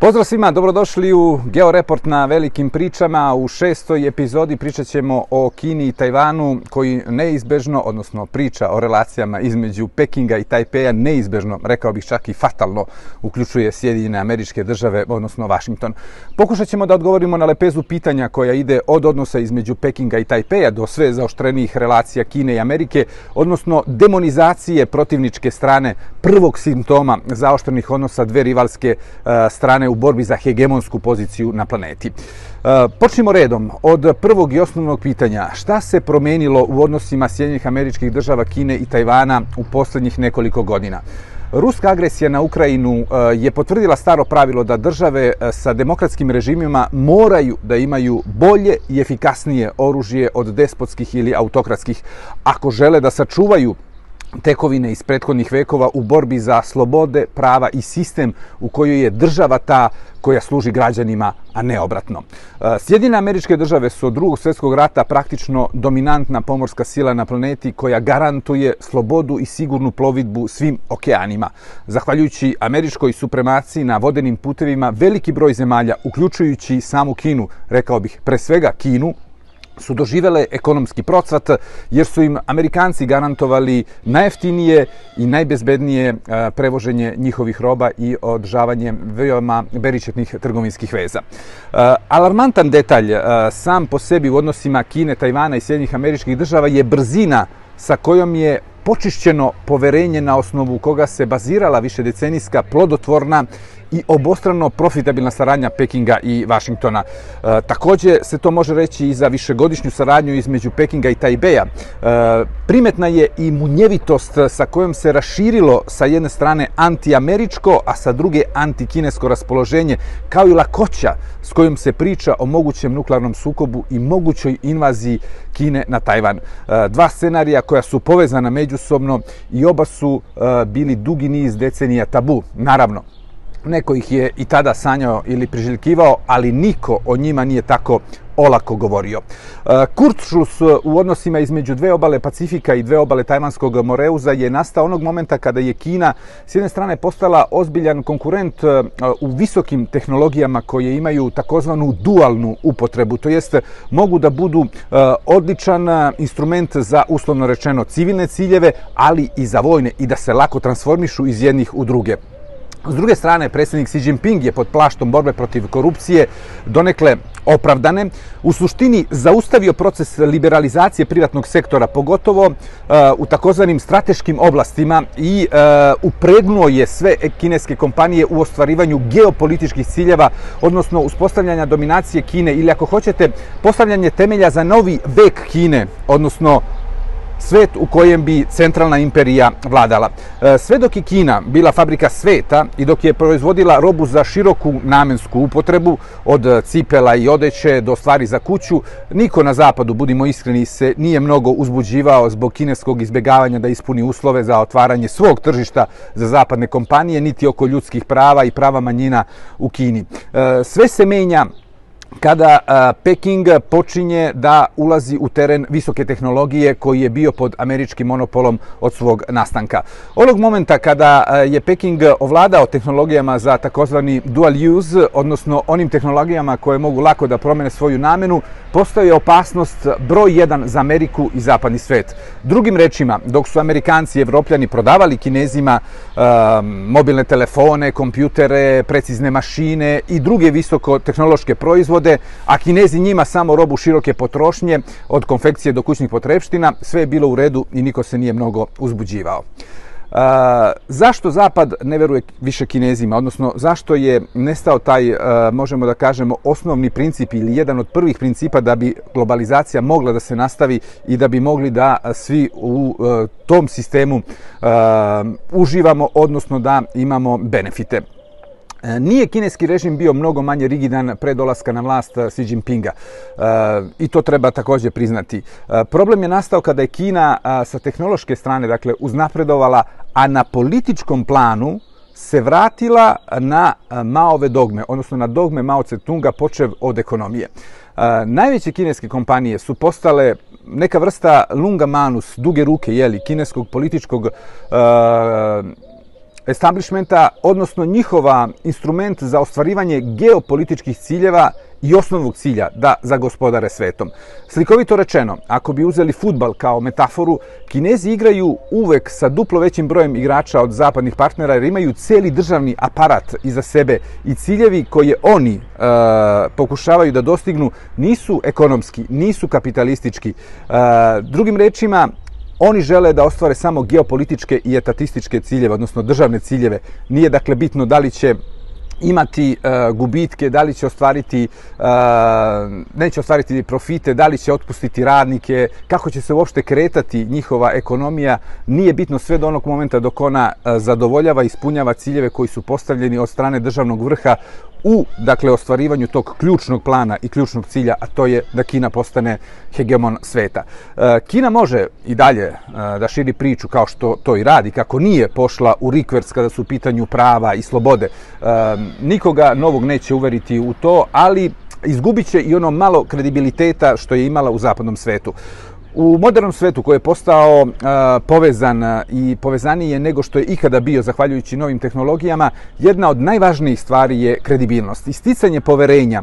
Pozdrav svima, dobrodošli u Georeport na velikim pričama. U šestoj epizodi pričat ćemo o Kini i Tajvanu koji neizbežno, odnosno priča o relacijama između Pekinga i Tajpeja neizbežno, rekao bih čak i fatalno, uključuje Sjedinjene američke države, odnosno Washington. Pokušat ćemo da odgovorimo na lepezu pitanja koja ide od odnosa između Pekinga i Tajpeja do sve zaoštrenijih relacija Kine i Amerike, odnosno demonizacije protivničke strane prvog simptoma zaoštrenih odnosa dve rivalske e, strane u borbi za hegemonsku poziciju na planeti. E, počnimo redom od prvog i osnovnog pitanja. Šta se promenilo u odnosima Sjedinjenih američkih država Kine i Tajvana u posljednjih nekoliko godina? Ruska agresija na Ukrajinu e, je potvrdila staro pravilo da države sa demokratskim režimima moraju da imaju bolje i efikasnije oružje od despotskih ili autokratskih ako žele da sačuvaju tekovine iz prethodnih vekova u borbi za slobode, prava i sistem u kojoj je država ta koja služi građanima, a ne obratno. E, Sjedine američke države su od drugog svjetskog rata praktično dominantna pomorska sila na planeti koja garantuje slobodu i sigurnu plovidbu svim okeanima. Zahvaljujući američkoj supremaciji na vodenim putevima, veliki broj zemalja, uključujući samu Kinu, rekao bih pre svega Kinu, su doživele ekonomski procvat jer su im Amerikanci garantovali najeftinije i najbezbednije e, prevoženje njihovih roba i održavanje veoma beričetnih trgovinskih veza. E, alarmantan detalj e, sam po sebi u odnosima Kine, Tajvana i Sjednjih američkih država je brzina sa kojom je počišćeno poverenje na osnovu koga se bazirala više decenijska plodotvorna i obostrano profitabilna saradnja Pekinga i Vašingtona. E, također se to može reći i za višegodišnju saradnju između Pekinga i Tajbeja. E, primetna je i munjevitost sa kojom se raširilo sa jedne strane antiameričko, a sa druge antikinesko raspoloženje, kao i lakoća s kojom se priča o mogućem nuklearnom sukobu i mogućoj invaziji Kine na Tajvan. E, dva scenarija koja su povezana međusobno i oba su e, bili dugi niz decenija tabu. Naravno, neko ih je i tada sanjao ili priželjkivao, ali niko o njima nije tako olako govorio. E, u odnosima između dve obale Pacifika i dve obale Tajmanskog Moreuza je nastao onog momenta kada je Kina s jedne strane postala ozbiljan konkurent e, u visokim tehnologijama koje imaju takozvanu dualnu upotrebu, to jest mogu da budu e, odličan instrument za uslovno rečeno civilne ciljeve, ali i za vojne i da se lako transformišu iz jednih u druge. S druge strane, predsjednik Xi Jinping je pod plaštom borbe protiv korupcije donekle opravdane, u suštini zaustavio proces liberalizacije privatnog sektora, pogotovo uh, u takozvanim strateškim oblastima i uh, upregnuo je sve kineske kompanije u ostvarivanju geopolitičkih ciljeva, odnosno uspostavljanja dominacije Kine ili ako hoćete postavljanje temelja za novi vek Kine, odnosno svet u kojem bi centralna imperija vladala. E, sve dok je Kina bila fabrika sveta i dok je proizvodila robu za široku namensku upotrebu, od cipela i odeće do stvari za kuću, niko na zapadu, budimo iskreni, se nije mnogo uzbuđivao zbog kineskog izbjegavanja da ispuni uslove za otvaranje svog tržišta za zapadne kompanije, niti oko ljudskih prava i prava manjina u Kini. E, sve se menja kada Peking počinje da ulazi u teren visoke tehnologije koji je bio pod američkim monopolom od svog nastanka. Onog momenta kada je Peking ovladao tehnologijama za takozvani dual use, odnosno onim tehnologijama koje mogu lako da promene svoju namenu, postoje opasnost broj jedan za Ameriku i zapadni svet. Drugim rečima, dok su Amerikanci i Evropljani prodavali Kinezima uh, mobilne telefone, kompjutere, precizne mašine i druge visoko tehnološke proizvode, proizvode, a kinezi njima samo robu široke potrošnje od konfekcije do kućnih potrebština, sve je bilo u redu i niko se nije mnogo uzbuđivao. Uh, zašto Zapad ne veruje više kinezima, odnosno zašto je nestao taj, uh, možemo da kažemo, osnovni princip ili jedan od prvih principa da bi globalizacija mogla da se nastavi i da bi mogli da svi u uh, tom sistemu uh, uživamo, odnosno da imamo benefite. E, nije kineski režim bio mnogo manje rigidan pre dolaska na vlast e, Xi Jinpinga. E, I to treba također priznati. Problem je nastao kada je Kina sa tehnološke strane dakle, uznapredovala, a na političkom planu se vratila na Maove dogme, odnosno na dogme Mao Tse-tunga počev od ekonomije. Najveće kineske kompanije su postale neka vrsta lunga manus, duge ruke, jeli, kineskog političkog uh, establishmenta, odnosno njihova instrument za ostvarivanje geopolitičkih ciljeva i osnovnog cilja da zagospodare svetom. Slikovito rečeno, ako bi uzeli futbal kao metaforu, Kinezi igraju uvek sa duplo većim brojem igrača od zapadnih partnera jer imaju celi državni aparat iza sebe i ciljevi koje oni e, pokušavaju da dostignu nisu ekonomski, nisu kapitalistički. E, drugim rečima, Oni žele da ostvare samo geopolitičke i etatističke ciljeve, odnosno državne ciljeve. Nije dakle bitno da li će imati e, gubitke, da li će ostvariti, e, neće ostvariti profite, da li će otpustiti radnike, kako će se uopšte kretati njihova ekonomija, nije bitno sve do onog momenta dok ona e, zadovoljava i ispunjava ciljeve koji su postavljeni od strane državnog vrha u dakle ostvarivanju tog ključnog plana i ključnog cilja, a to je da Kina postane hegemon sveta. E, Kina može i dalje e, da širi priču kao što to i radi, kako nije pošla u rikvers kada su u pitanju prava i slobode. E, nikoga novog neće uveriti u to, ali izgubit će i ono malo kredibiliteta što je imala u zapadnom svetu. U modernom svetu koji je postao uh, povezan e, i povezanije nego što je ikada bio zahvaljujući novim tehnologijama, jedna od najvažnijih stvari je kredibilnost. Isticanje poverenja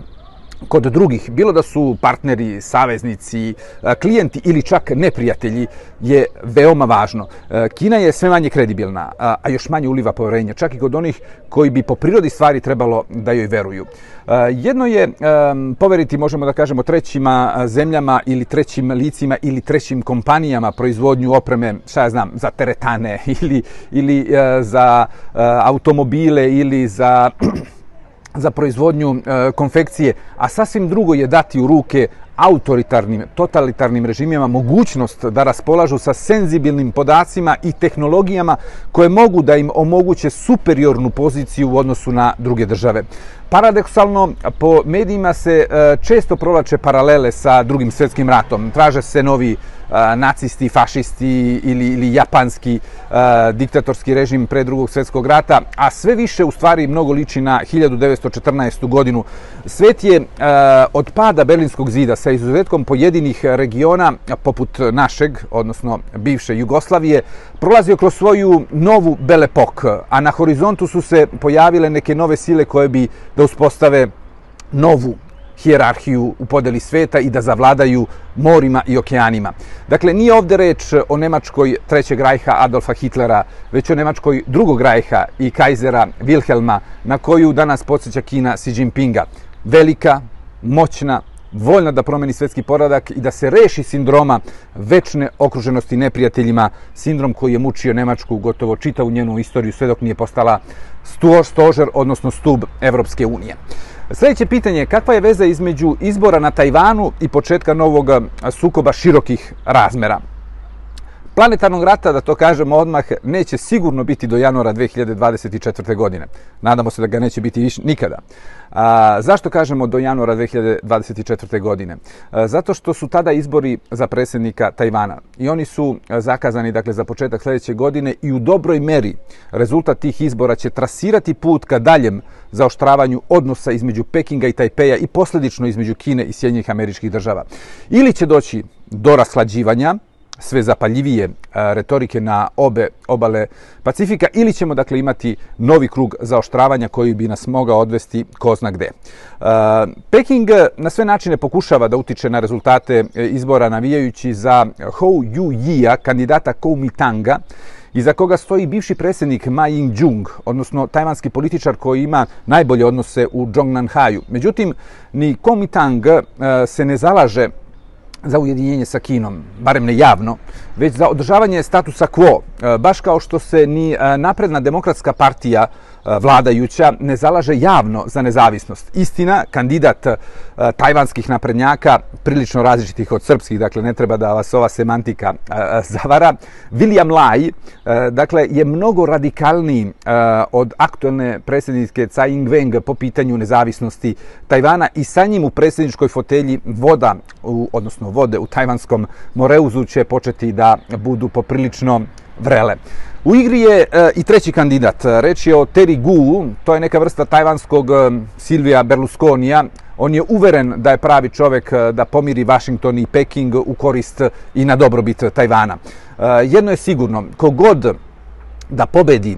kod drugih, bilo da su partneri, saveznici, e, klijenti ili čak neprijatelji, je veoma važno. E, Kina je sve manje kredibilna, a još manje uliva poverenja, čak i kod onih koji bi po prirodi stvari trebalo da joj veruju. E, Jedno je poveriti, možemo da kažemo, trećima zemljama ili trećim licima ili trećim kompanijama proizvodnju opreme, šta ja znam, za teretane ili, ili za automobile ili za za proizvodnju e, konfekcije, a sasvim drugo je dati u ruke autoritarnim, totalitarnim režimima mogućnost da raspolažu sa senzibilnim podacima i tehnologijama koje mogu da im omoguće superiornu poziciju u odnosu na druge države. Paradoksalno, po medijima se e, često provlače paralele sa drugim svjetskim ratom. Traže se novi e, nacisti, fašisti ili, ili japanski e, diktatorski režim pre drugog svjetskog rata, a sve više u stvari mnogo liči na 1914. godinu. Svet je od pada Berlinskog zida sa izuzetkom pojedinih regiona, poput našeg, odnosno bivše Jugoslavije, prolazio kroz svoju novu belepok, a na horizontu su se pojavile neke nove sile koje bi da uspostave novu hijerarhiju u podeli sveta i da zavladaju morima i okeanima. Dakle, nije ovdje reč o Nemačkoj trećeg rajha Adolfa Hitlera, već o Nemačkoj drugog rajha i kajzera Wilhelma, na koju danas podsjeća Kina Xi Jinpinga. Velika, moćna, voljna da promeni svetski poradak i da se reši sindroma večne okruženosti neprijateljima, sindrom koji je mučio Nemačku gotovo čitavu njenu istoriju sve dok nije postala stožer, odnosno stub Evropske unije. Sljedeće pitanje je kakva je veza između izbora na Tajvanu i početka novog sukoba širokih razmera? Planetarnog rata, da to kažemo odmah, neće sigurno biti do januara 2024. godine. Nadamo se da ga neće biti više nikada. A, zašto kažemo do januara 2024. godine? A, zato što su tada izbori za predsjednika Tajvana i oni su zakazani dakle, za početak sljedeće godine i u dobroj meri rezultat tih izbora će trasirati put ka daljem zaoštravanju odnosa između Pekinga i Tajpeja i posljedično između Kine i Sjednjih američkih država. Ili će doći do raslađivanja, sve zapaljivije e, retorike na obe obale Pacifika ili ćemo dakle imati novi krug zaoštravanja koji bi nas mogao odvesti ko zna gde. E, Peking na sve načine pokušava da utiče na rezultate e, izbora navijajući za Hou Yu Yia, kandidata Kuomintanga, iza koga stoji bivši predsjednik Ma Ying-jung, odnosno tajvanski političar koji ima najbolje odnose u Zhongnanhaju. Međutim, ni Kuomintang se ne zalaže za ujedinjenje sa Kinom, barem ne javno, već za održavanje statusa quo, e, baš kao što se ni e, napredna demokratska partija uh, vladajuća ne zalaže javno za nezavisnost. Istina, kandidat tajvanskih naprednjaka, prilično različitih od srpskih, dakle ne treba da vas ova semantika zavara, William Lai, dakle, je mnogo radikalniji od aktuelne predsjednice Tsai Ing-wen po pitanju nezavisnosti Tajvana i sa njim u predsjedničkoj fotelji voda, u, odnosno vode u tajvanskom Moreuzu će početi da budu poprilično vrele. U igri je e, i treći kandidat. E, reč je o Terry Gu, to je neka vrsta tajvanskog e, Silvija Berlusconija. On je uveren da je pravi čovek e, da pomiri Washington i Peking u korist i na dobrobit Tajvana. E, jedno je sigurno, kogod da pobedi e,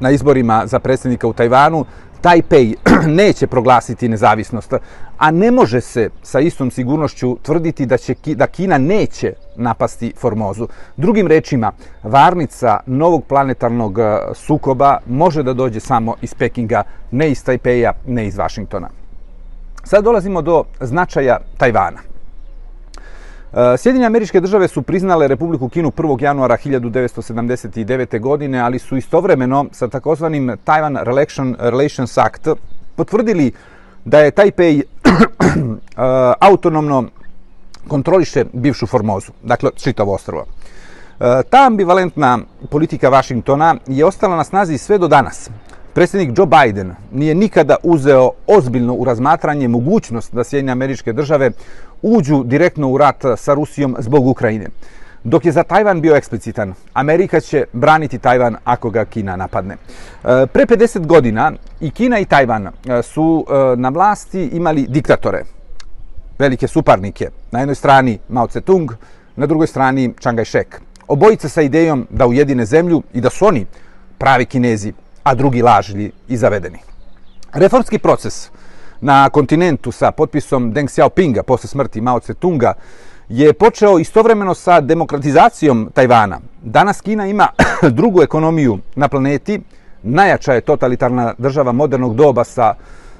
na izborima za predsjednika u Tajvanu, Tajpej neće proglasiti nezavisnost, a ne može se sa istom sigurnošću tvrditi da, će, da Kina neće napasti Formozu. Drugim rečima, varnica novog planetarnog e, sukoba može da dođe samo iz Pekinga, ne iz Tajpeja, ne iz Vašingtona. Sad dolazimo do značaja Tajvana. E, Sjedinje američke države su priznale Republiku Kinu 1. januara 1979. godine, ali su istovremeno sa takozvanim Taiwan Relations Act potvrdili da je Taipei e, autonomno kontroliše bivšu Formozu, dakle čitavo ostrovo. E, ta ambivalentna politika Vašingtona je ostala na snazi sve do danas. Predsjednik Joe Biden nije nikada uzeo ozbiljno u razmatranje mogućnost da Sjedinje američke države uđu direktno u rat sa Rusijom zbog Ukrajine. Dok je za Tajvan bio eksplicitan, Amerika će braniti Tajvan ako ga Kina napadne. E, pre 50 godina i Kina i Tajvan e, su e, na vlasti imali diktatore, velike suparnike. Na jednoj strani Mao Tse-tung, na drugoj strani Chiang Kai-shek. Obojica sa idejom da ujedine zemlju i da su oni pravi kinezi, a drugi lažlji i zavedeni. Reformski proces na kontinentu sa potpisom Deng Xiaopinga posle smrti Mao Tse-tunga je počeo istovremeno sa demokratizacijom Tajvana. Danas Kina ima drugu ekonomiju na planeti, najjača je totalitarna država modernog doba sa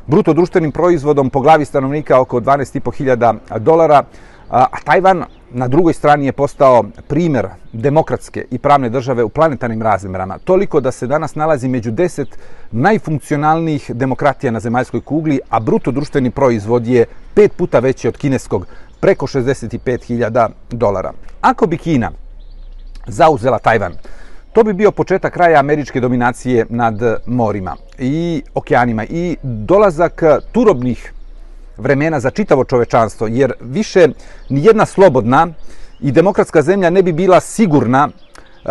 bruto društvenim proizvodom po glavi stanovnika oko 12.500 dolara, a Tajvan na drugoj strani je postao primjer demokratske i pravne države u planetarnim razmerama. Toliko da se danas nalazi među deset najfunkcionalnijih demokratija na zemaljskoj kugli, a bruto društveni proizvod je pet puta veći od kineskog, preko 65.000 dolara. Ako bi Kina zauzela Tajvan, to bi bio početak kraja američke dominacije nad eh, morima i okeanima i dolazak eh, turobnih vremena za čitavo čovečanstvo, jer više ni jedna slobodna i demokratska zemlja ne bi bila sigurna uh,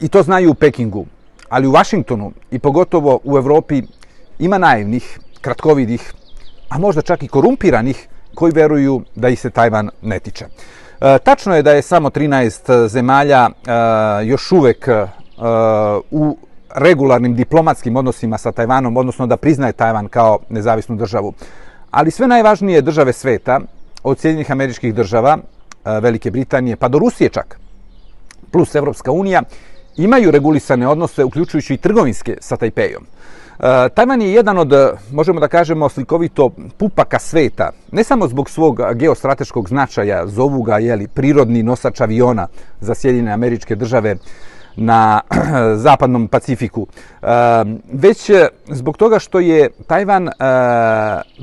i to znaju u Pekingu. Ali u Vašingtonu i pogotovo u Evropi ima naivnih, kratkovidih, a možda čak i korumpiranih koji veruju da ih se Tajvan ne tiče. E, tačno je da je samo 13 e, zemalja e, još uvek u regularnim diplomatskim odnosima sa Tajvanom, odnosno da priznaje Tajvan kao nezavisnu državu. Ali sve najvažnije države sveta, od Sjedinjenih američkih država, Velike Britanije, pa do Rusije čak, plus Evropska unija, imaju regulisane odnose, uključujući i trgovinske sa Tajpejom. E, Tajvan je jedan od, e, možemo da kažemo, slikovito pupaka sveta, ne samo zbog svog geostrateškog značaja, zovu ga jeli, prirodni nosač aviona za Sjedine američke države, na zapadnom Pacifiku, e, već zbog toga što je Tajvan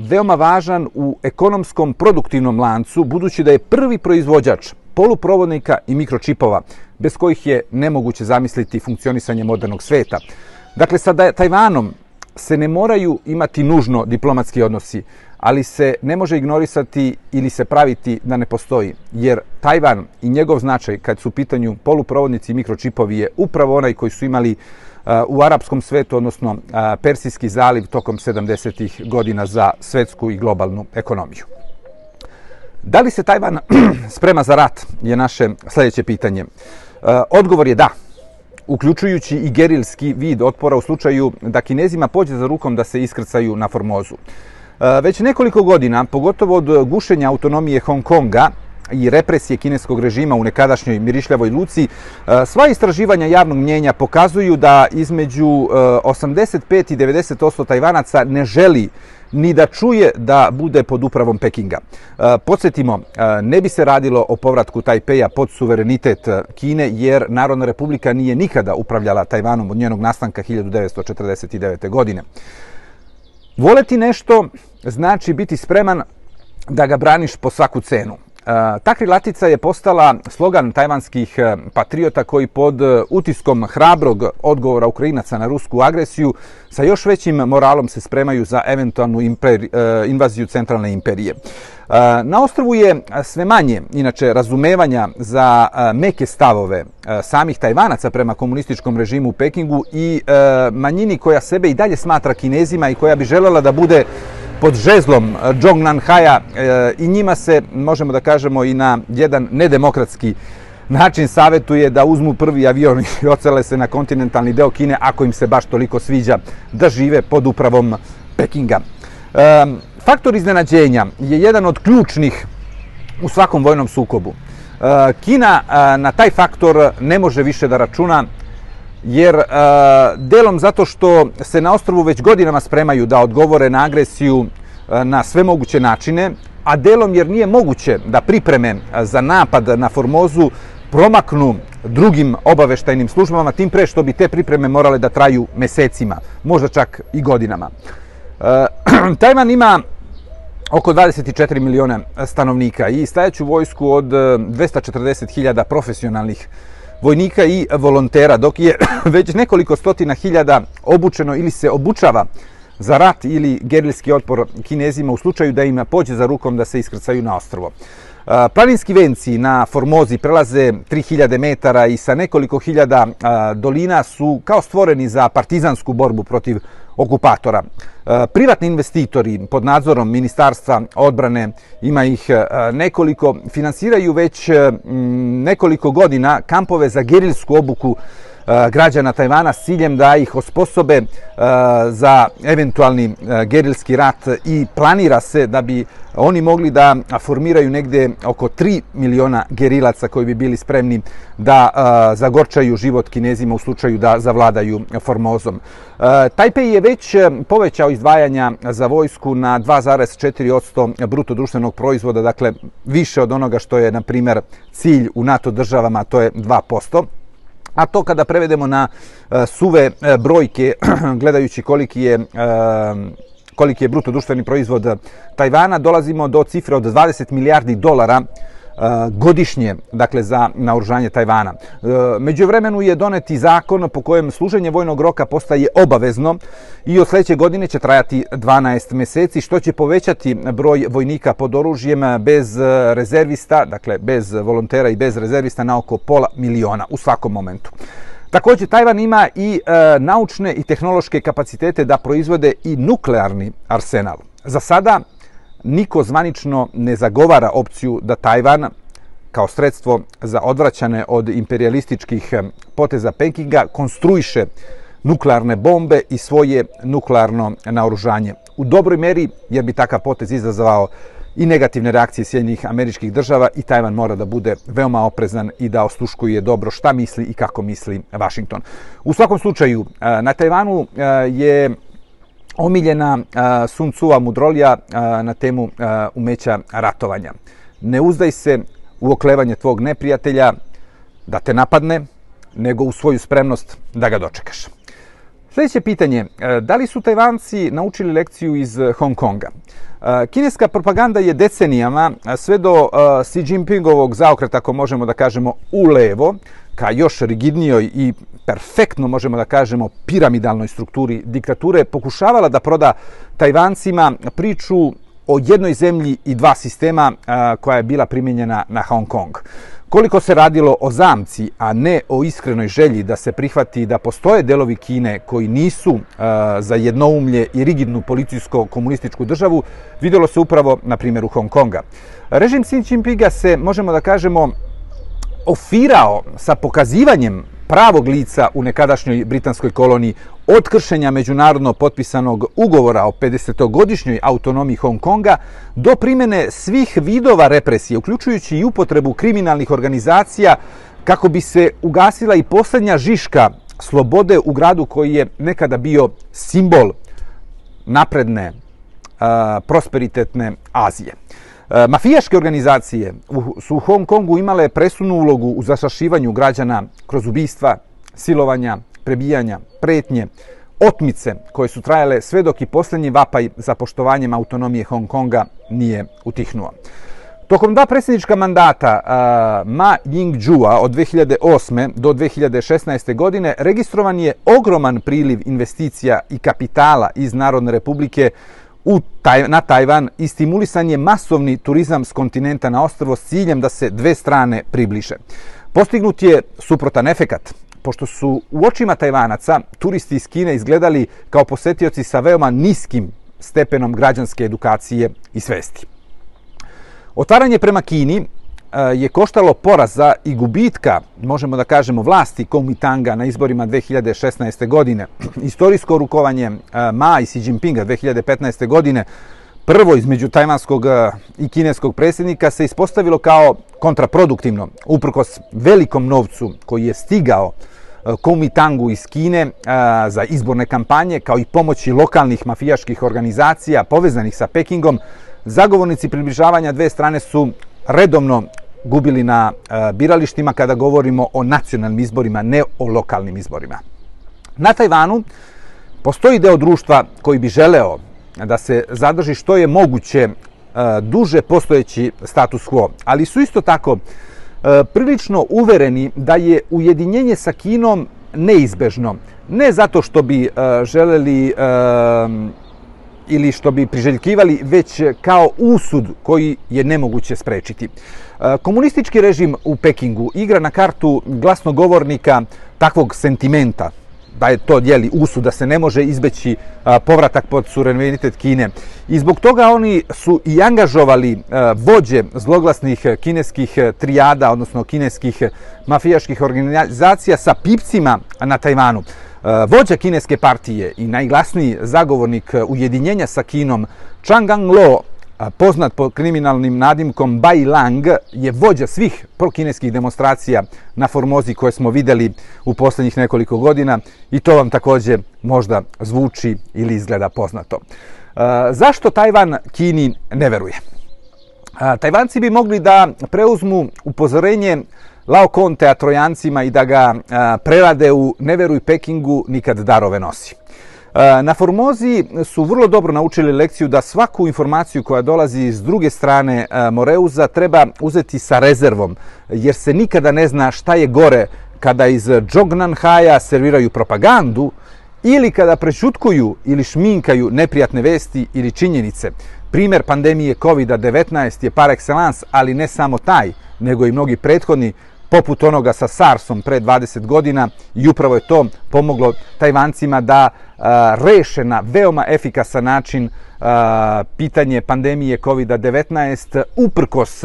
veoma važan u ekonomskom produktivnom lancu, budući da je prvi proizvođač poluprovodnika i mikročipova, bez kojih je nemoguće zamisliti funkcionisanje modernog sveta. Dakle, sa Tajvanom se ne moraju imati nužno diplomatski odnosi, ali se ne može ignorisati ili se praviti da ne postoji. Jer Tajvan i njegov značaj kad su u pitanju poluprovodnici i mikročipovi je upravo onaj koji su imali uh, u arapskom svetu, odnosno uh, Persijski zaliv tokom 70-ih godina za svetsku i globalnu ekonomiju. Da li se Tajvan sprema za rat, je naše sljedeće pitanje. Uh, odgovor je da uključujući i gerilski vid otpora u slučaju da kinezima pođe za rukom da se iskrcaju na Formozu. E, već nekoliko godina, pogotovo od gušenja autonomije Hong Konga i represije kineskog režima u nekadašnjoj Mirišljavoj Luci, e, sva istraživanja javnog mnjenja pokazuju da između e, 85 i 90% Tajvanaca ne želi ni da čuje da bude pod upravom Pekinga. E, podsjetimo, e, ne bi se radilo o povratku Tajpeja pod suverenitet e, Kine, jer Narodna republika nije nikada upravljala Tajvanom od njenog nastanka 1949. godine. Voleti nešto znači biti spreman da ga braniš po svaku cenu. Ta krilatica je postala slogan tajvanskih e, patriota koji pod e, utiskom hrabrog odgovora Ukrajinaca na rusku agresiju sa još većim moralom se spremaju za eventualnu imperi, e, invaziju centralne imperije. Na ostrovu je sve manje, inače, razumevanja za meke stavove samih Tajvanaca prema komunističkom režimu u Pekingu i manjini koja sebe i dalje smatra kinezima i koja bi želela da bude pod žezlom Zhong Nanhaja e, i njima se, možemo da kažemo, i na jedan nedemokratski način savjetuje da uzmu prvi avion i ocele se na kontinentalni deo Kine ako im se baš toliko sviđa da žive pod upravom Pekinga. E, faktor iznenađenja je jedan od ključnih u svakom vojnom sukobu. E, Kina na taj faktor ne može više da računa jer e, delom zato što se na ostrovu već godinama spremaju da odgovore na agresiju e, na sve moguće načine, a delom jer nije moguće da pripreme e, za napad na Formozu promaknu drugim obaveštajnim službama, tim pre što bi te pripreme morale da traju mesecima, možda čak i godinama. E, Tajvan ima oko 24 miliona stanovnika i stajaću vojsku od 240.000 profesionalnih vojnika i volontera, dok je već nekoliko stotina hiljada obučeno ili se obučava za rat ili gerilski otpor kinezima u slučaju da im pođe za rukom da se iskrcaju na ostrovo. Planinski venci na Formozi prelaze 3000 metara i sa nekoliko hiljada dolina su kao stvoreni za partizansku borbu protiv okupatora. Privatni investitori pod nadzorom Ministarstva odbrane, ima ih nekoliko, finansiraju već nekoliko godina kampove za gerilsku obuku građana Tajvana s ciljem da ih osposobe za eventualni gerilski rat i planira se da bi oni mogli da formiraju negde oko 3 miliona gerilaca koji bi bili spremni da zagorčaju život kinezima u slučaju da zavladaju Formozom. Tajpej je već povećao izdvajanja za vojsku na 2,4% bruto društvenog proizvoda, dakle više od onoga što je, na primjer, cilj u NATO državama, to je 2%. A to kada prevedemo na e, suve e, brojke, gledajući koliki je, e, koliki je bruto društveni proizvod Tajvana, dolazimo do cifre od 20 milijardi dolara godišnje, dakle, za naoružanje Tajvana. E, Među vremenu je doneti zakon po kojem služenje vojnog roka postaje obavezno i od sljedeće godine će trajati 12 meseci, što će povećati broj vojnika pod oružjem bez rezervista, dakle, bez volontera i bez rezervista na oko pola miliona u svakom momentu. Također, Tajvan ima i e, naučne i tehnološke kapacitete da proizvode i nuklearni arsenal. Za sada, niko zvanično ne zagovara opciju da Tajvan kao sredstvo za odvraćane od imperialističkih eh, poteza Pekinga konstruiše nuklearne bombe i svoje nuklearno naoružanje. U dobroj meri, jer bi takav potez izazvao i negativne reakcije Sjedinjenih američkih država i Tajvan mora da bude veoma oprezan i da osluškuje dobro šta misli i kako misli Washington. U svakom slučaju, eh, na Tajvanu eh, je omiljena uh, Sun Tzu mudrolija uh, na temu uh, umeća ratovanja. Ne uzdaj se u oklevanje tvog neprijatelja da te napadne, nego u svoju spremnost da ga dočekaš. Sljedeće pitanje, e, da li su Tajvanci naučili lekciju iz e, Hong Konga? E, kineska propaganda je decenijama sve do Xi Jinpingovog zaokreta, ako možemo da kažemo, u levo, ka još rigidnijoj i perfektno, možemo da kažemo, piramidalnoj strukturi diktature, pokušavala da proda Tajvancima priču o jednoj zemlji i dva sistema koja je bila primjenjena na Hong Kong. Koliko se radilo o zamci, a ne o iskrenoj želji da se prihvati da postoje delovi Kine koji nisu uh, za jednoumlje i rigidnu policijsko-komunističku državu, vidjelo se upravo na primjeru Hong Konga. Režim Xi Jinpinga se, možemo da kažemo, ofirao sa pokazivanjem pravog lica u nekadašnjoj britanskoj koloniji od kršenja međunarodno potpisanog ugovora o 50-godišnjoj autonomiji Hong Konga do primjene svih vidova represije, uključujući i upotrebu kriminalnih organizacija kako bi se ugasila i posljednja žiška slobode u gradu koji je nekada bio simbol napredne, prosperitetne Azije. Mafijaške organizacije su u Hong Kongu imale presunu ulogu u zašašivanju građana kroz ubistva, silovanja, prebijanja, pretnje, otmice koje su trajale sve dok i posljednji vapaj za poštovanjem autonomije Hong Konga nije utihnuo. Tokom dva predsjednička mandata uh, Ma Ying-jua od 2008. do 2016. godine registrovan je ogroman priliv investicija i kapitala iz Narodne republike u taj, na Tajvan i stimulisan je masovni turizam s kontinenta na ostrvo s ciljem da se dve strane približe. Postignut je suprotan efekat, pošto su u očima Tajvanaca turisti iz Kine izgledali kao posetioci sa veoma niskim stepenom građanske edukacije i svesti. Otvaranje prema Kini e, je koštalo poraza i gubitka, možemo da kažemo, vlasti Komitanga na izborima 2016. godine. Istorijsko rukovanje e, Ma i Xi Jinpinga 2015. godine prvo između tajvanskog e, i kineskog predsjednika se ispostavilo kao kontraproduktivno, uprkos velikom novcu koji je stigao e, Kuomintangu iz Kine e, za izborne kampanje, kao i pomoći lokalnih mafijaških organizacija povezanih sa Pekingom, zagovornici približavanja dve strane su redovno gubili na biralištima kada govorimo o nacionalnim izborima, ne o lokalnim izborima. Na Tajvanu postoji deo društva koji bi želeo da se zadrži što je moguće e, duže postojeći status quo, ali su isto tako e, prilično uvereni da je ujedinjenje sa Kinom neizbežno. Ne zato što bi e, želeli ili što bi priželjkivali, već kao usud koji je nemoguće sprečiti. Komunistički režim u Pekingu igra na kartu glasnogovornika takvog sentimenta, da je to jeli, usu, da se ne može izbeći povratak pod suverenitet Kine. I zbog toga oni su i angažovali e, vođe zloglasnih kineskih e, trijada, odnosno kineskih e, mafijaških organizacija sa pipcima na Tajvanu. Vođa kineske partije i najglasniji zagovornik ujedinjenja sa Kinom, Chang Gang-lo, poznat po kriminalnim nadimkom Bai Lang, je vođa svih prokineskih demonstracija na Formozi koje smo videli u posljednjih nekoliko godina i to vam također možda zvuči ili izgleda poznato. E, zašto Tajvan Kini ne veruje? E, Tajvanci bi mogli da preuzmu upozorenje Lao Conte Trojancima i da ga e, prerade u ne veruj Pekingu nikad darove nosi. E, na Formozi su vrlo dobro naučili lekciju da svaku informaciju koja dolazi s druge strane e, Moreuza treba uzeti sa rezervom, jer se nikada ne zna šta je gore kada iz Džognanhaja serviraju propagandu ili kada prešutkuju ili šminkaju neprijatne vesti ili činjenice. Primer pandemije COVID-19 je par excellence, ali ne samo taj, nego i mnogi prethodni poput onoga sa SARS-om pre 20 godina i upravo je to pomoglo Tajvancima da a, reše na veoma efikasan način a, pitanje pandemije COVID-19 uprkos,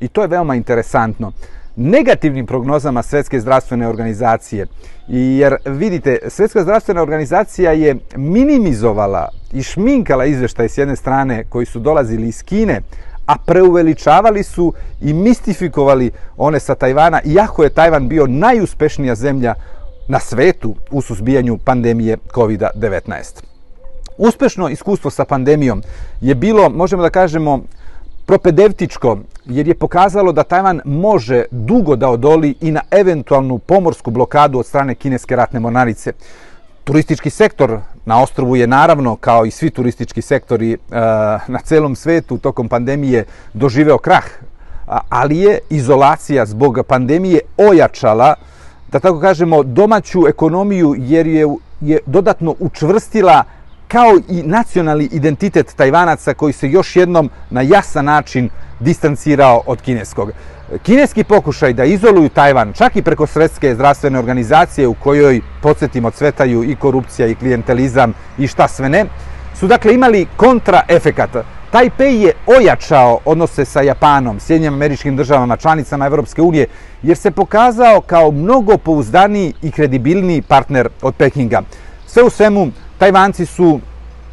i to je veoma interesantno, negativnim prognozama Svetske zdravstvene organizacije. Jer vidite, Svetska zdravstvena organizacija je minimizovala i šminkala izveštaje s jedne strane koji su dolazili iz Kine, a preuveličavali su i mistifikovali one sa Tajvana, iako je Tajvan bio najuspešnija zemlja na svetu u suzbijanju pandemije COVID-19. Uspešno iskustvo sa pandemijom je bilo, možemo da kažemo, propedevtičko, jer je pokazalo da Tajvan može dugo da odoli i na eventualnu pomorsku blokadu od strane kineske ratne mornarice. Turistički sektor na ostrovu je naravno, kao i svi turistički sektori eh, na celom svetu tokom pandemije, doživeo krah. Ali je izolacija zbog pandemije ojačala, da tako kažemo, domaću ekonomiju jer je, je dodatno učvrstila kao i nacionalni identitet Tajvanaca koji se još jednom na jasan način distancirao od kineskog. Kineski pokušaj da izoluju Tajvan, čak i preko sredske zdravstvene organizacije u kojoj, podsjetimo, cvetaju i korupcija i klientelizam i šta sve ne, su dakle imali kontraefekat. Tajpej je ojačao odnose sa Japanom, Sjedinjim američkim državama, članicama Evropske unije, jer se pokazao kao mnogo pouzdaniji i kredibilniji partner od Pekinga. Sve u svemu, Tajvanci su,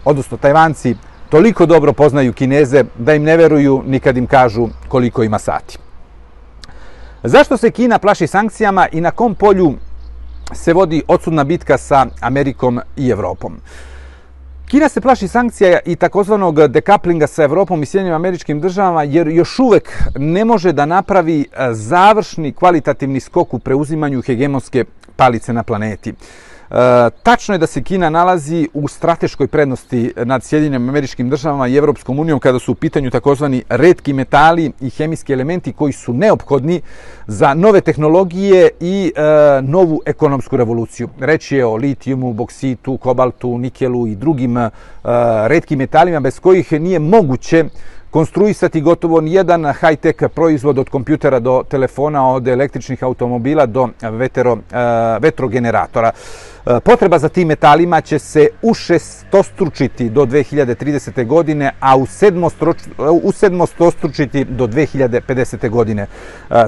odnosno Tajvanci, toliko dobro poznaju Kineze da im ne veruju nikad im kažu koliko ima sati. Zašto se Kina plaši sankcijama i na kom polju se vodi odsudna bitka sa Amerikom i Evropom? Kina se plaši sankcija i takozvanog dekaplinga sa Evropom i Sjedinjim američkim državama jer još uvek ne može da napravi eh, završni kvalitativni skok u preuzimanju hegemonske palice na planeti. E, tačno je da se Kina nalazi u strateškoj prednosti nad Sjedinjenim američkim državama i Evropskom unijom kada su u pitanju takozvani redki metali i hemijski elementi koji su neophodni za nove tehnologije i e, novu ekonomsku revoluciju. Reč je o litijumu, boksitu, kobaltu, nikelu i drugim e, redkim metalima bez kojih nije moguće konstruisati gotovo nijedan high-tech proizvod od kompjutera do telefona, od električnih automobila do eh, vetero, eh, vetrogeneratora. Eh, potreba za tim metalima će se u do 2030. godine, a u, u sedmostostručiti do 2050. godine.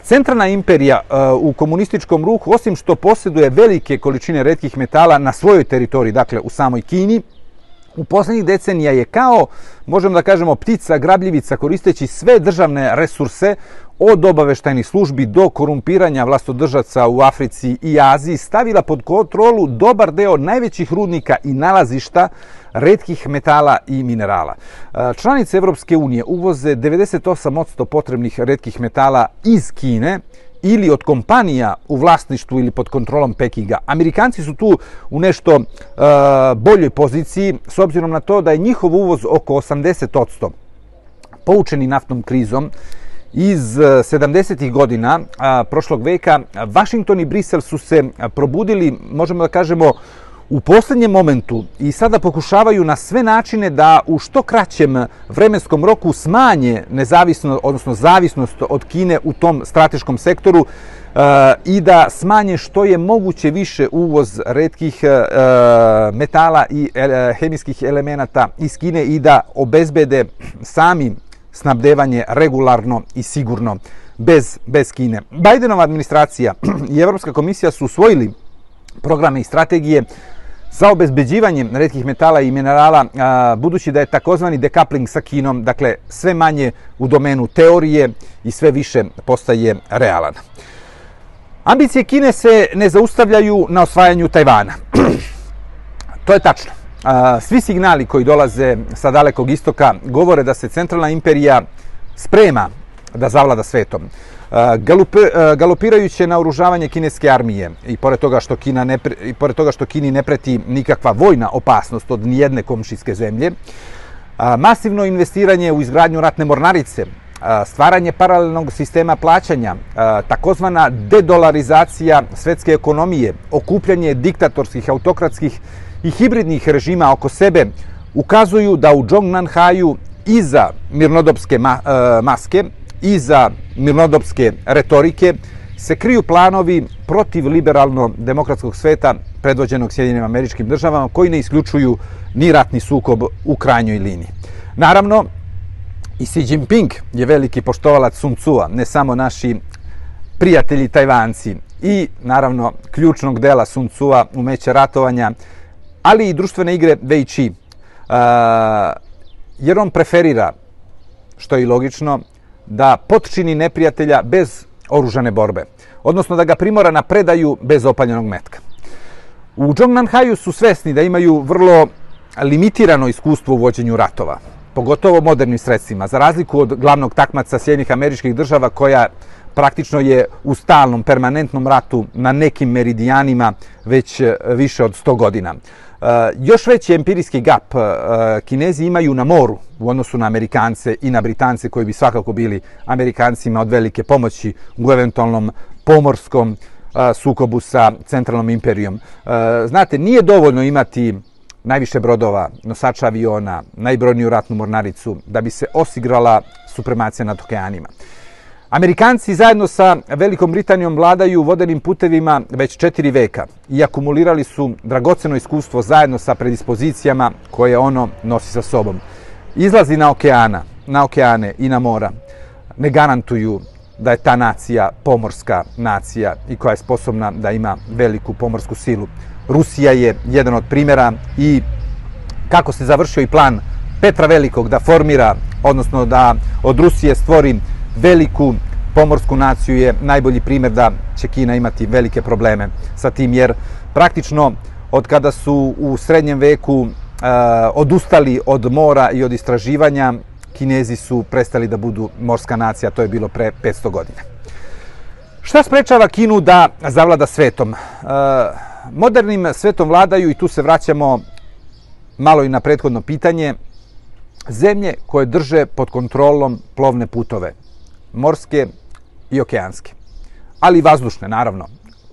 Centralna imperija u komunističkom ruhu, osim što posjeduje velike količine redkih metala na svojoj teritoriji, dakle u samoj Kini, u posljednjih decenija je kao, možemo da kažemo, ptica, grabljivica, koristeći sve državne resurse, od obaveštajnih službi do korumpiranja vlastodržaca u Africi i Aziji, stavila pod kontrolu dobar deo najvećih rudnika i nalazišta redkih metala i minerala. E, članice Evropske unije uvoze 98% potrebnih redkih metala iz Kine, ili od kompanija u vlasništvu ili pod kontrolom Pekinga. Amerikanci su tu u nešto e, boljoj poziciji s obzirom na to da je njihov uvoz oko 80% poučeni naftnom krizom iz e, 70. godina a, prošlog veka. Washington i Brisel su se probudili, možemo da kažemo, u posljednjem momentu i sada pokušavaju na sve načine da u što kraćem vremenskom roku smanje nezavisno, odnosno zavisnost od Kine u tom strateškom sektoru e, i da smanje što je moguće više uvoz redkih e, metala i e, hemijskih elemenata iz Kine i da obezbede sami snabdevanje regularno i sigurno bez, bez Kine. Bidenova administracija i Evropska komisija su usvojili programe i strategije za obezbeđivanjem redkih metala i minerala, a, budući da je takozvani decoupling sa Kinom, dakle sve manje u domenu teorije i sve više postaje realan. Ambicije Kine se ne zaustavljaju na osvajanju Tajvana. to je tačno. A, svi signali koji dolaze sa dalekog istoka govore da se centralna imperija sprema da zavlada svetom. Galupe, galopirajuće naoružavanje kineske armije. I pored toga što Kina ne i pored toga što Kini ne preti nikakva vojna opasnost od nijedne komšijske zemlje, masivno investiranje u izgradnju ratne mornarice, stvaranje paralelnog sistema plaćanja, takozvana dedolarizacija svetske ekonomije, okupljanje diktatorskih, autokratskih i hibridnih režima oko sebe ukazuju da u Zhongnanhaju iza mirnodopske maske iza mirnodopske retorike se kriju planovi protiv liberalno-demokratskog sveta predvođenog Sjedinim američkim državama koji ne isključuju ni ratni sukob u krajnjoj liniji. Naravno, i Xi Jinping je veliki poštovalac Sun Tsua, ne samo naši prijatelji Tajvanci i naravno ključnog dela Sun Tsua umeće ratovanja, ali i društvene igre Wei Qi, uh, jer on preferira, što je i logično, da potčini neprijatelja bez oružane borbe, odnosno da ga primora na predaju bez opaljenog metka. U Zhongnanhaju su svesni da imaju vrlo limitirano iskustvo u vođenju ratova, pogotovo modernim sredstvima, za razliku od glavnog takmaca Sjednih američkih država koja praktično je u stalnom, permanentnom ratu na nekim meridijanima već eh, više od 100 godina. Eh, još veći empirijski gap eh, Kinezi imaju na moru u odnosu na Amerikance i na Britance koji bi svakako bili Amerikancima od velike pomoći u eventualnom pomorskom eh, sukobu sa centralnom imperijom. Znate, nije dovoljno imati najviše brodova, nosača aviona, najbrojniju ratnu mornaricu da bi se osigrala supremacija nad okeanima. Amerikanci zajedno sa Velikom Britanijom vladaju vodenim putevima već četiri veka i akumulirali su dragoceno iskustvo zajedno sa predispozicijama koje ono nosi sa sobom. Izlazi na okeana, na okeane i na mora ne garantuju da je ta nacija pomorska nacija i koja je sposobna da ima veliku pomorsku silu. Rusija je jedan od primjera i kako se završio i plan Petra Velikog da formira, odnosno da od Rusije stvori veliku pomorsku naciju je najbolji primjer da će Kina imati velike probleme sa tim, jer praktično od kada su u srednjem veku e, odustali od mora i od istraživanja, Kinezi su prestali da budu morska nacija, to je bilo pre 500 godina. Šta sprečava Kinu da zavlada svetom? E, modernim svetom vladaju, i tu se vraćamo malo i na prethodno pitanje, zemlje koje drže pod kontrolom plovne putove morske i okeanske. Ali i vazdušne, naravno,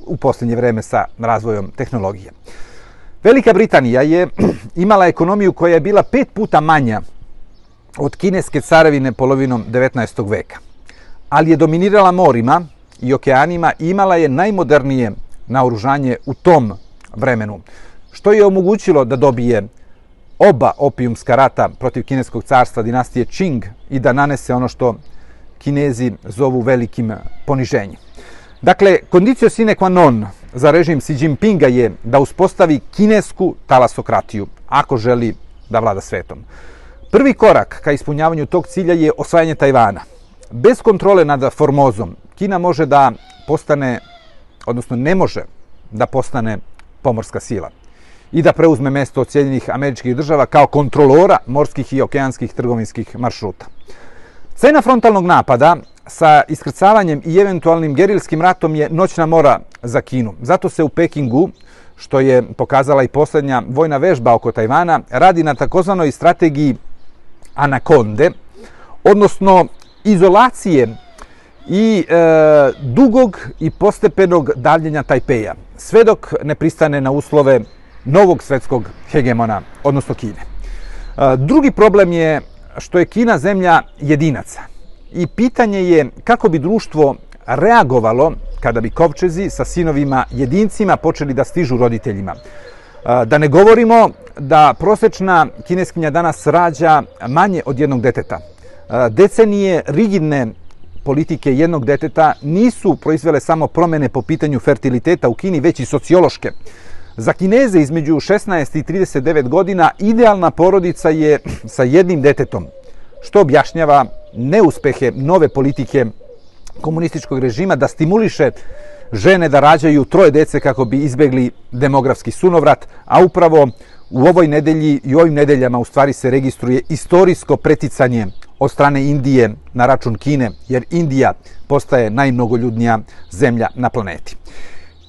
u posljednje vreme sa razvojom tehnologije. Velika Britanija je imala ekonomiju koja je bila pet puta manja od kineske caravine polovinom 19. veka. Ali je dominirala morima i okeanima i imala je najmodernije naoružanje u tom vremenu, što je omogućilo da dobije oba opijumska rata protiv kineskog carstva dinastije Qing i da nanese ono što kinezi zovu velikim poniženjem. Dakle, kondicio sine qua non za režim Xi Jinpinga je da uspostavi kinesku talasokratiju, ako želi da vlada svetom. Prvi korak ka ispunjavanju tog cilja je osvajanje Tajvana. Bez kontrole nad Formozom, Kina može da postane, odnosno ne može da postane pomorska sila i da preuzme mesto od Sjedinjenih američkih država kao kontrolora morskih i okeanskih trgovinskih maršruta. Cena frontalnog napada sa iskrcavanjem i eventualnim gerilskim ratom je noćna mora za Kinu. Zato se u Pekingu, što je pokazala i posljednja vojna vežba oko Tajvana, radi na takozvanoj strategiji anakonde, odnosno izolacije i e, dugog i postepenog davljenja Tajpeja, sve dok ne pristane na uslove novog svetskog hegemona, odnosno Kine. E, drugi problem je što je Kina zemlja jedinaca. I pitanje je kako bi društvo reagovalo kada bi kovčezi sa sinovima jedincima počeli da stižu roditeljima. Da ne govorimo da prosečna kineskinja danas rađa manje od jednog deteta. Decenije rigidne politike jednog deteta nisu proizvele samo promene po pitanju fertiliteta u Kini, već i sociološke. Za Kineze između 16 i 39 godina idealna porodica je sa jednim detetom, što objašnjava neuspehe nove politike komunističkog režima da stimuliše žene da rađaju troje dece kako bi izbegli demografski sunovrat, a upravo u ovoj nedelji i ovim nedeljama u stvari se registruje istorijsko preticanje od strane Indije na račun Kine, jer Indija postaje najmnogoljudnija zemlja na planeti.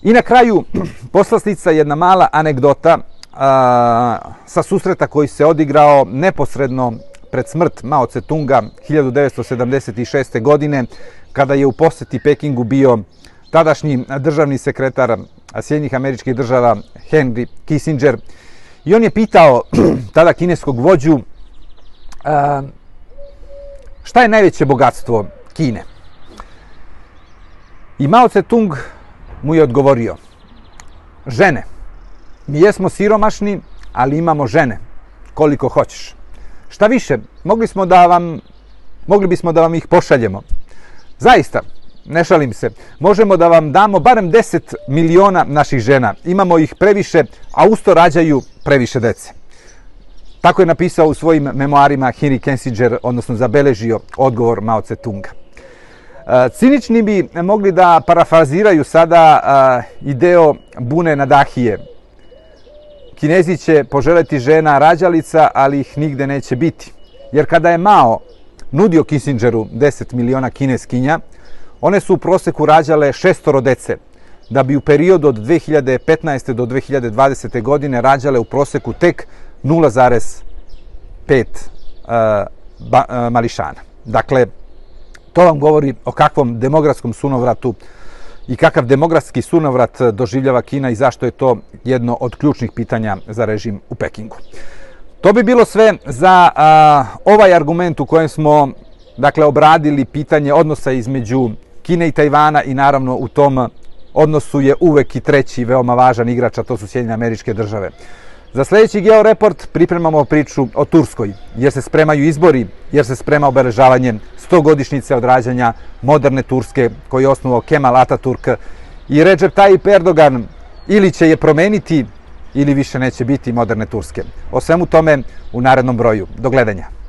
I na kraju poslastica jedna mala anegdota a, sa susreta koji se odigrao neposredno pred smrt Mao Tse-tunga 1976. godine, kada je u poseti Pekingu bio tadašnji državni sekretar Sjedinjih američkih država Henry Kissinger. I on je pitao tada kineskog vođu šta je najveće bogatstvo Kine. I Mao Tse-tung mu je odgovorio žene. Mi jesmo siromašni, ali imamo žene koliko hoćeš. Šta više, mogli smo da vam mogli bismo da vam ih pošaljemo. Zaista, ne šalim se, možemo da vam damo barem 10 miliona naših žena. Imamo ih previše, a usto rađaju previše dece. Tako je napisao u svojim memoarima Henry Kissinger, odnosno zabeležio odgovor Mao Tse Tunga. Cinični bi mogli da parafraziraju sada ideo Bune nadahije. Kinezi će poželjeti žena rađalica, ali ih nigde neće biti. Jer kada je Mao nudio Kissingeru 10 miliona kineskinja, one su u proseku rađale šestoro dece, da bi u periodu od 2015. do 2020. godine rađale u proseku tek 0,5 uh, uh, mališana. Dakle, to vam govori o kakvom demografskom sunovratu i kakav demografski sunovrat doživljava Kina i zašto je to jedno od ključnih pitanja za režim u Pekingu. To bi bilo sve za a, ovaj argument u kojem smo dakle obradili pitanje odnosa između Kine i Tajvana i naravno u tom odnosu je uvek i treći veoma važan igrač, a to su Sjedinjene američke države. Za sljedeći Georeport pripremamo priču o Turskoj, jer se spremaju izbori, jer se sprema obeležavanje 100 godišnjice od rađanja moderne Turske koju je osnovao Kemal Ataturk i Recep Tayyip Erdogan ili će je promeniti ili više neće biti moderne Turske. O svemu tome u narednom broju. Do gledanja.